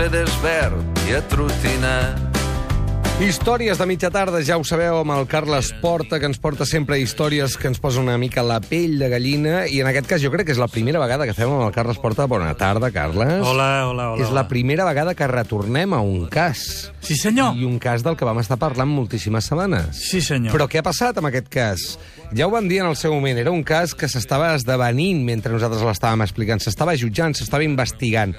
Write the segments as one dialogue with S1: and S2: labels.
S1: Mercedes verd i atrotinat.
S2: Històries de mitja tarda, ja ho sabeu, amb el Carles Porta, que ens porta sempre històries que ens posa una mica la pell de gallina, i en aquest cas jo crec que és la primera vegada que fem amb el Carles Porta. Bona tarda, Carles.
S3: Hola, hola, hola.
S2: És la primera vegada que retornem a un cas.
S3: Sí, senyor.
S2: I un cas del que vam estar parlant moltíssimes setmanes.
S3: Sí, senyor.
S2: Però què ha passat amb aquest cas? Ja ho vam dir en el seu moment, era un cas que s'estava esdevenint mentre nosaltres l'estàvem explicant, s'estava jutjant, s'estava investigant.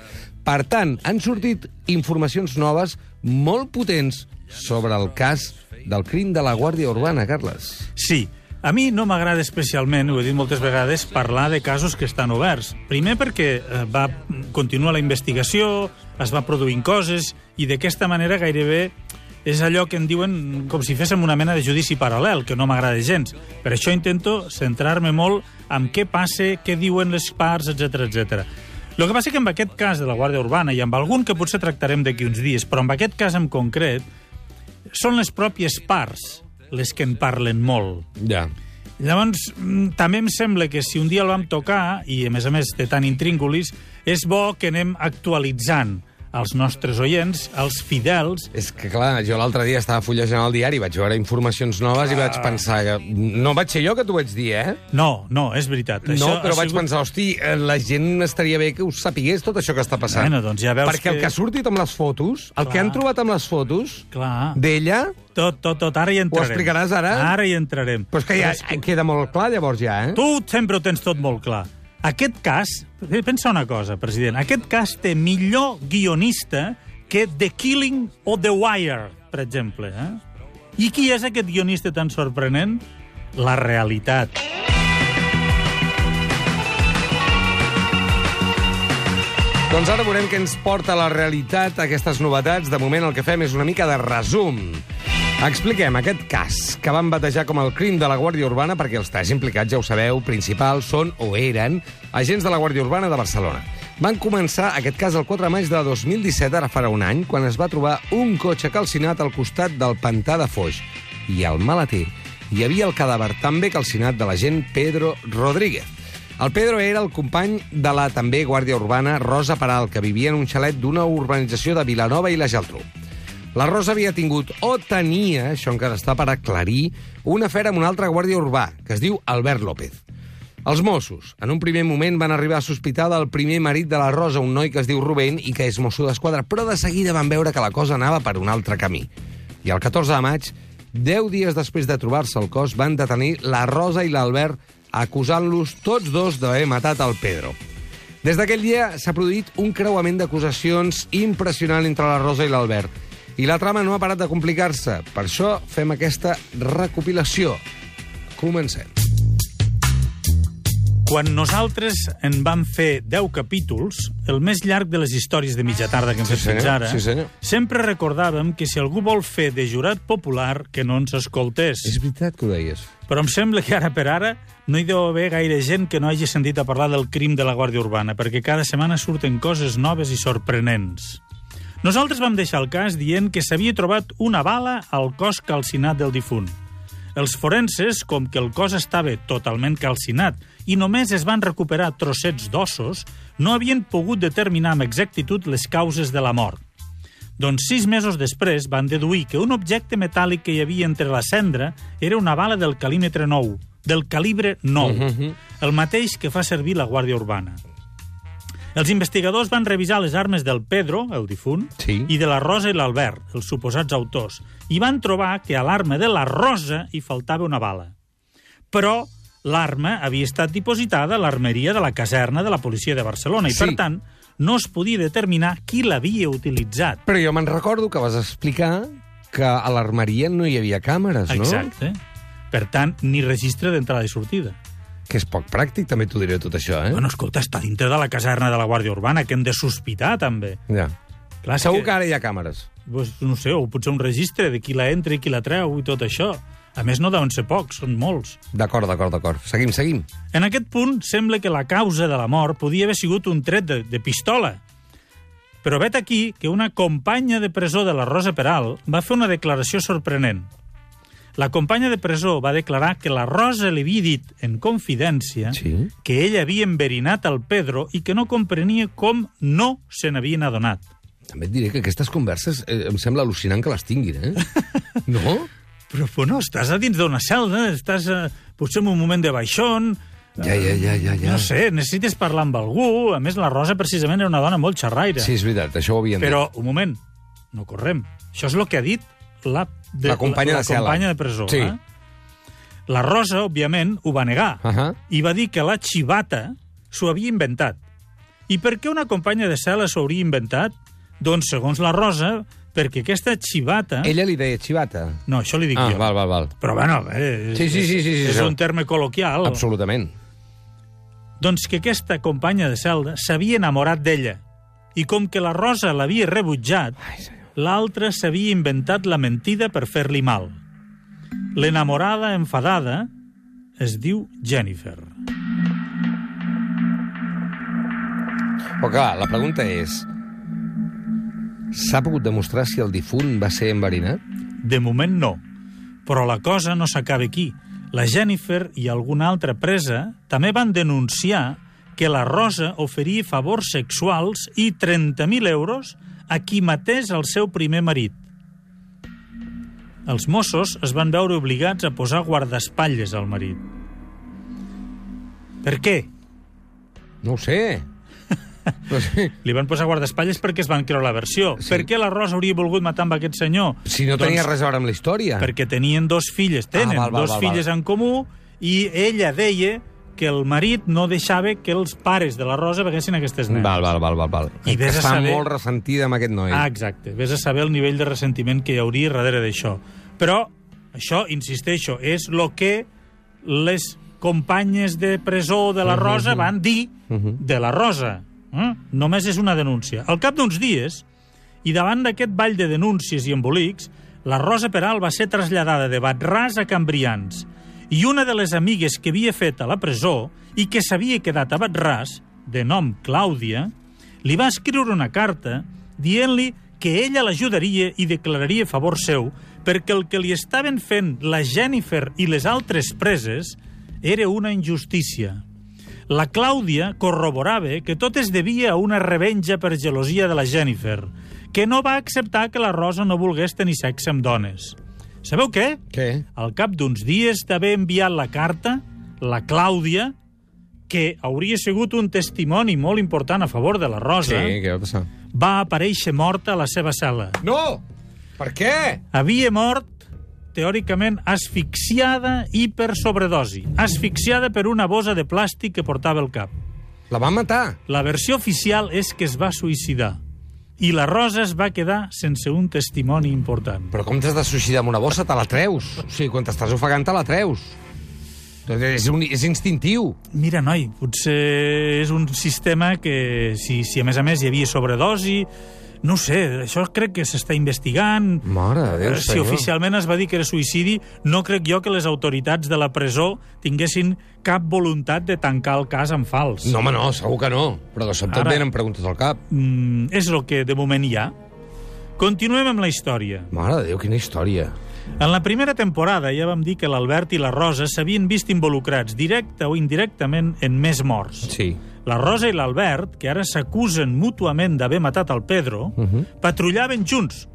S2: Per tant, han sortit informacions noves molt potents sobre el cas del crim de la Guàrdia Urbana, Carles.
S3: Sí. A mi no m'agrada especialment, ho he dit moltes vegades, parlar de casos que estan oberts. Primer perquè eh, va continuar la investigació, es va produint coses, i d'aquesta manera gairebé és allò que en diuen com si féssim una mena de judici paral·lel, que no m'agrada gens. Per això intento centrar-me molt en què passa, què diuen les parts, etc etc. El que passa que amb aquest cas de la Guàrdia Urbana, i amb algun que potser tractarem d'aquí uns dies, però amb aquest cas en concret, són les pròpies parts les que en parlen molt.
S2: Ja.
S3: Llavors, mm, també em sembla que si un dia el vam tocar, i a més a més té tant intríngulis, és bo que anem actualitzant als nostres oients, als fidels,
S2: És que, clar, jo l'altre dia estava fullejant el diari, vaig veure informacions noves i vaig pensar que... No vaig ser jo que t'ho vaig dir, eh?
S3: No, no, és veritat.
S2: no,
S3: Això
S2: però vaig
S3: sigut-
S2: pensar, hosti, eh, la gent estaria bé que ho sapigués tot això que està passant.
S3: Bueno, doncs ja veus
S2: Perquè el
S3: que-
S2: que ha sortit amb les fotos, el
S3: Clar.
S2: que han trobat amb les fotos d'ella,
S3: tot, tot, tot, ara hi entrarem.
S2: explicaràs ara?
S3: Ara hi entrarem.
S2: però és que ja
S3: Però és-
S2: queda molt clar llavors ja, eh?
S3: Tu sempre ho tens tot molt clar. Aquest cas, pensa una cosa, president, aquest cas té millor guionista que The Killing o The Wire, per exemple. Eh? I qui és aquest guionista tan sorprenent? La realitat.
S2: Doncs ara veurem què ens porta la realitat aquestes novetats. De moment el que fem és una mica de resum. Expliquem aquest cas, que van batejar com el crim de la Guàrdia Urbana, perquè els tres implicats, ja ho sabeu, principals són o eren agents de la Guàrdia Urbana de Barcelona. Van començar aquest cas el 4 de maig de 2017, ara farà un any, quan es va trobar un cotxe calcinat al costat del pantà de Foix. I al maleter hi havia el cadàver també calcinat de l'agent Pedro Rodríguez. El Pedro era el company de la també Guàrdia Urbana Rosa Peral, que vivia en un xalet d'una urbanització de Vilanova i la Geltrú. La Rosa havia tingut, o tenia, això encara està per aclarir, una afer amb un altre guàrdia urbà, que es diu Albert López. Els Mossos, en un primer moment, van arribar a sospitar del primer marit de la Rosa, un noi que es diu Rubén i que és mosso d'esquadra, però de seguida van veure que la cosa anava per un altre camí. I el 14 de maig, 10 dies després de trobar-se el cos, van detenir la Rosa i l'Albert acusant-los tots dos d'haver matat el Pedro. Des d'aquell dia s'ha produït un creuament d'acusacions impressionant entre la Rosa i l'Albert. I la trama no ha parat de complicar-se. Per això fem aquesta recopilació. Comencem.
S3: Quan nosaltres en vam fer 10 capítols, el més llarg de les històries de mitja tarda que hem
S2: Sí,
S3: fet fins ara,
S2: sí, senyor.
S3: sempre recordàvem que si algú vol fer de jurat popular, que no ens escoltés.
S2: És veritat que ho deies.
S3: Però em sembla que ara per ara no hi deu haver gaire gent que no hagi sentit a parlar del crim de la Guàrdia Urbana, perquè cada setmana surten coses noves i sorprenents. Nosaltres vam deixar el cas dient que s'havia trobat una bala al cos calcinat del difunt. Els forenses, com que el cos estava totalment calcinat i només es van recuperar trossets d'ossos, no havien pogut determinar amb exactitud les causes de la mort. Doncs sis mesos després van deduir que un objecte metàl·lic que hi havia entre la cendra era una bala del calímetre 9, del calibre 9, uh -huh. el mateix que fa servir la Guàrdia Urbana. Els investigadors van revisar les armes del Pedro, el difunt,
S2: Sí.
S3: i de la Rosa i l'Albert, els suposats autors, i van trobar que a l'arma de la Rosa hi faltava una bala. Però l'arma havia estat dipositada a l'armeria de la caserna de la policia de Barcelona i,
S2: Sí.
S3: per tant, no es podia determinar qui l'havia utilitzat.
S2: Però jo me'n recordo que vas explicar que a l'armeria no hi havia càmeres, no?
S3: Exacte. Per tant, ni registre d'entrada i sortida.
S2: Que és poc pràctic, també t'ho diré tot això, eh?
S3: Bueno, escolta, està dintre de la caserna de la Guàrdia Urbana, que hem de sospitar, també.
S2: Ja.
S3: Clar,
S2: Segur que ara hi ha càmeres.
S3: Pues, no sé, o potser un registre de qui la entra i qui la treu i tot això. A més, no deuen ser pocs, són molts.
S2: D'acord, d'acord, d'acord. Seguim, seguim.
S3: En aquest punt, sembla que la causa de la mort podia haver sigut un tret de, de pistola. Però vet aquí que una companya de presó de la Rosa Peral va fer una declaració sorprenent. La companya de presó va declarar que la Rosa li havia dit en confidència
S2: Sí?
S3: que ella havia enverinat el Pedro i que no comprenia com no se n'havien adonat.
S2: També et diré que aquestes converses eh, em sembla al·lucinant que les tinguin, eh? No?
S3: Però, bueno, estàs a dins d'una celda, estàs eh, potser en un moment de baixón...
S2: Ja, ja, ja, ja, ja.
S3: No sé, necessites parlar amb algú. A més, la Rosa precisament era una dona molt xerraire.
S2: Sí, és veritat, això ho havien
S3: Però, un moment, no correm. Això és el que ha dit la, de,
S2: La companya
S3: la,
S2: de cel·la.
S3: companya de presó.
S2: Sí.
S3: Eh? La Rosa, òbviament, ho va negar.
S2: dit. Ahà.
S3: I va dir que la xivata s'ho havia inventat. I per què una companya de cel·la s'ho hauria inventat? Doncs, segons la Rosa, perquè aquesta xivata...
S2: Ella li deia xivata.
S3: No, això li dic
S2: Ah,
S3: jo.
S2: val, val, val.
S3: Però, bueno, eh,
S2: Sí, sí, sí, sí, sí,
S3: és un terme col·loquial.
S2: Absolutament.
S3: Doncs que aquesta companya de celda s'havia enamorat d'ella. I com que la Rosa l'havia rebutjat,
S2: Ai, senyor.
S3: L'altre s'havia inventat la mentida per fer-li mal. L'enamorada enfadada es diu Jennifer.
S2: Però clar, la pregunta és... S'ha pogut demostrar si el difunt va ser enverinat?
S3: De moment no. Però la cosa no s'acaba aquí. La Jennifer i alguna altra presa també van denunciar que la Rosa oferia favors sexuals i 30.000 euros a qui matés el seu primer marit. Els Mossos es van veure obligats a posar guardaespatlles al marit. Per què?
S2: No ho sé.
S3: Li van posar guardaespatlles perquè es van creure la versió.
S2: Sí.
S3: Per què la Rosa hauria volgut matar amb aquest senyor?
S2: Si no tenia res a veure amb la història.
S3: perquè tenien dos filles, tenen
S2: Ah, val, val,
S3: dos
S2: val,
S3: filles
S2: val.
S3: en comú, i ella deia que el marit no deixava que els pares de la Rosa veguessin aquestes nenes.
S2: Val, val, val, val, val.
S3: I vés a
S2: Està
S3: saber-
S2: molt ressentida amb aquest noi.
S3: Ah, exacte. Vés a saber el nivell de ressentiment que hi hauria darrere d'això. Però això, insisteixo, és el que les companyes de presó de la Rosa van dir de la Rosa. Eh? Només és una denúncia. Al cap d'uns dies, i davant d'aquest ball de denúncies i embolics, la Rosa Peral va ser traslladada de Batràs a Cambrians i una de les amigues que havia fet a la presó i que s'havia quedat a Batràs, de nom Clàudia, li va escriure una carta dient-li que ella l'ajudaria i declararia favor seu perquè el que li estaven fent la Jennifer i les altres preses era una injustícia. La Clàudia corroborava que tot es devia a una revenja per gelosia de la Jennifer, que no va acceptar que la Rosa no volgués tenir sexe amb dones. Sabeu què?
S2: Què?
S3: Al cap d'uns dies d'haver enviat la carta, la Clàudia, que hauria sigut un testimoni molt important a favor de la
S2: Sí,
S3: Rosa,
S2: què va passar?
S3: va aparèixer morta a la seva cel·la.
S2: No! Per què?
S3: Havia mort, teòricament, asfixiada i per sobredosi. Asfixiada per una bosa de plàstic que portava al cap.
S2: La va matar.
S3: La versió oficial és que es va suïcidar. I la Rosa es va quedar sense un testimoni important.
S2: Però com t'has de suïcidar amb una bossa? Te la treus. O sigui, quan t'estàs ofegant, te la treus. Doncs és, un, és instintiu.
S3: Mira, noi, potser és un sistema que, si, si a més a més hi havia sobredosi, no sé, això crec que s'està investigant.
S2: Mare de Déu,
S3: Eh, si
S2: senyor.
S3: oficialment es va dir que era suïcidi, no crec jo que les autoritats de la presó tinguessin cap voluntat de tancar el cas en fals.
S2: No, home, no, segur que no. Però de sobte
S3: Ara-
S2: et venen preguntes al cap.
S3: Mm, és el que de moment hi ha. Continuem amb la història.
S2: Mare de Déu, quina història.
S3: En la primera temporada ja vam dir que l'Albert i la Rosa s'havien vist involucrats, directe o indirectament, en més morts.
S2: Sí.
S3: La Rosa i l'Albert, que ara s'acusen mútuament d'haver matat el Pedro, uh -huh. patrullaven junts.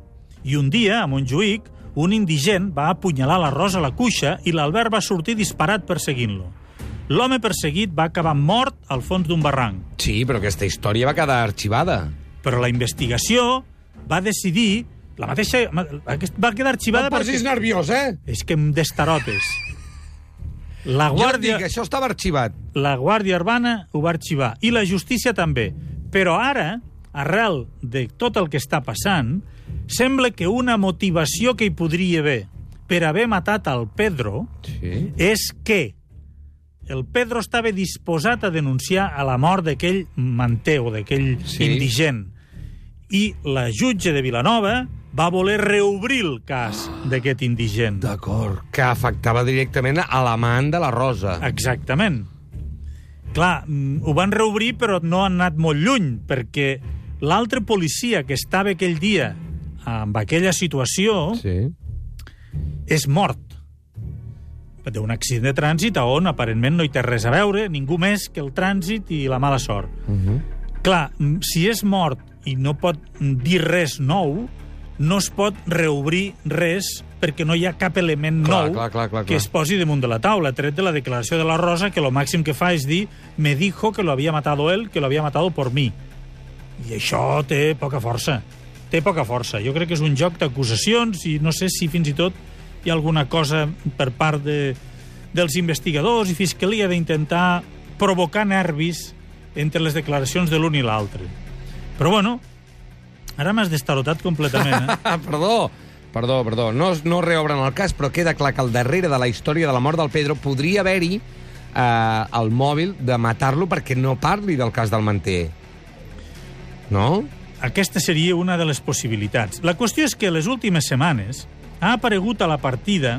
S3: I un dia, a Montjuïc, un indigent va apunyalar la Rosa a la cuixa i l'Albert va sortir disparat perseguint-lo. L'home perseguit va acabar mort al fons d'un barranc.
S2: Sí, però aquesta història va quedar arxivada.
S3: Però la investigació va decidir... La mateixa... Va quedar arxivada
S2: No et posis nerviós, eh?
S3: És que em destarotes. La
S2: Jo
S3: Guàrdia,
S2: dic, això estava arxivat.
S3: la Guàrdia Urbana ho va arxivar. I la justícia també. Però ara, arrel de tot el que està passant, sembla que una motivació que hi podria haver per haver matat al Pedro
S2: Sí.
S3: és que el Pedro estava disposat a denunciar a la mort d'aquell manter o d'aquell
S2: Sí.
S3: indigent. I la jutge de Vilanova va voler reobrir el cas d'aquest indigent.
S2: D'acord. Que afectava directament a l'amant de la Rosa.
S3: Exactament. Clar, mm, ho van reobrir, però no han anat molt lluny, perquè l'altre policia que estava aquell dia amb aquella situació
S2: Sí.
S3: és mort d'un accident de trànsit on aparentment no hi té res a veure, ningú més que el trànsit i la mala sort.
S2: Uh -huh.
S3: Clar, mm, si és mort i no pot dir res nou, no es pot reobrir res perquè no hi ha cap element
S2: Clar,
S3: nou
S2: clar, clar, clar,
S3: que
S2: clar.
S3: es posi damunt de la taula, tret de la declaració de la Rosa, que lo màxim que fa és dir me dijo que lo había matado él, que lo había matado por mí. I això té poca força. Té poca força. Jo crec que és un joc d'acusacions i no sé si fins i tot hi ha alguna cosa per part de, dels investigadors i fiscalia d'intentar provocar nervis entre les declaracions de l'un i l'altre. Però bueno, ara m'has destarotat completament, eh?
S2: Perdó, perdó, perdó. No, no reobren el cas, però queda clar que al darrere de la història de la mort del Pedro podria haver-hi eh, el mòbil de matar-lo perquè no parli del cas del manter. No?
S3: Aquesta seria una de les possibilitats. La qüestió és que les últimes setmanes ha aparegut a la partida,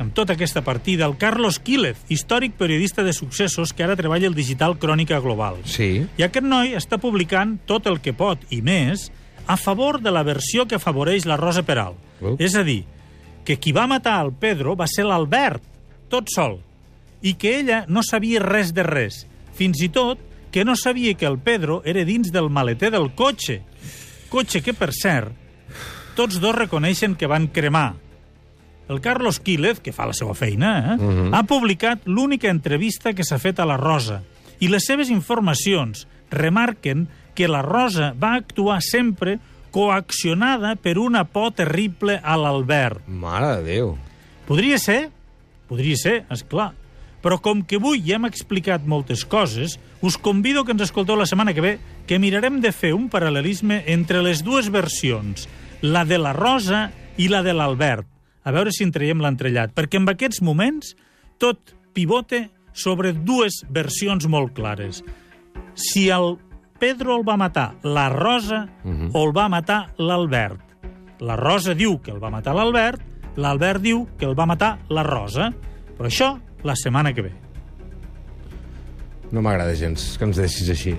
S3: amb tota aquesta partida, el Carlos Quílez, històric periodista de successos que ara treballa al digital Crònica Global.
S2: Sí.
S3: I aquest noi està publicant tot el que pot, i més, a favor de la versió que afavoreix la Rosa Peral.
S2: Uh.
S3: És a dir, que qui va matar el Pedro va ser l'Albert, tot sol, i que ella no sabia res de res. Fins i tot que no sabia que el Pedro era dins del maleter del cotxe. Cotxe que, per cert, tots dos reconeixen que van cremar. El Carlos Quílez, que fa la seva feina, eh,
S2: Mhm.
S3: ha publicat l'única entrevista que s'ha fet a la Rosa i les seves informacions remarquen que la Rosa va actuar sempre coaccionada per una por terrible a l'Albert.
S2: Mare de Déu.
S3: Podria ser, podria ser, és clar. Però com que avui ja hem explicat moltes coses, us convido que ens escolteu la setmana que ve, que mirarem de fer un paral·lelisme entre les dues versions, la de la Rosa i la de l'Albert. A veure si en traiem l'entrellat, perquè en aquests moments tot pivote sobre dues versions molt clares. Si el Pedro el va matar la Rosa
S2: Mhm.
S3: o el va matar l'Albert. La Rosa diu que el va matar l'Albert, l'Albert diu que el va matar la Rosa. Però això la setmana que ve.
S2: No m'agrada gens que ens deixis així.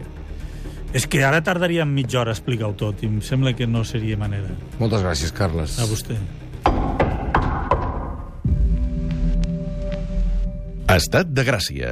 S3: És que ara tardaríem mitja hora a explicar-ho tot i em sembla que no seria manera.
S2: Moltes gràcies, Carles.
S3: A vostè.
S4: Estat de Gràcia,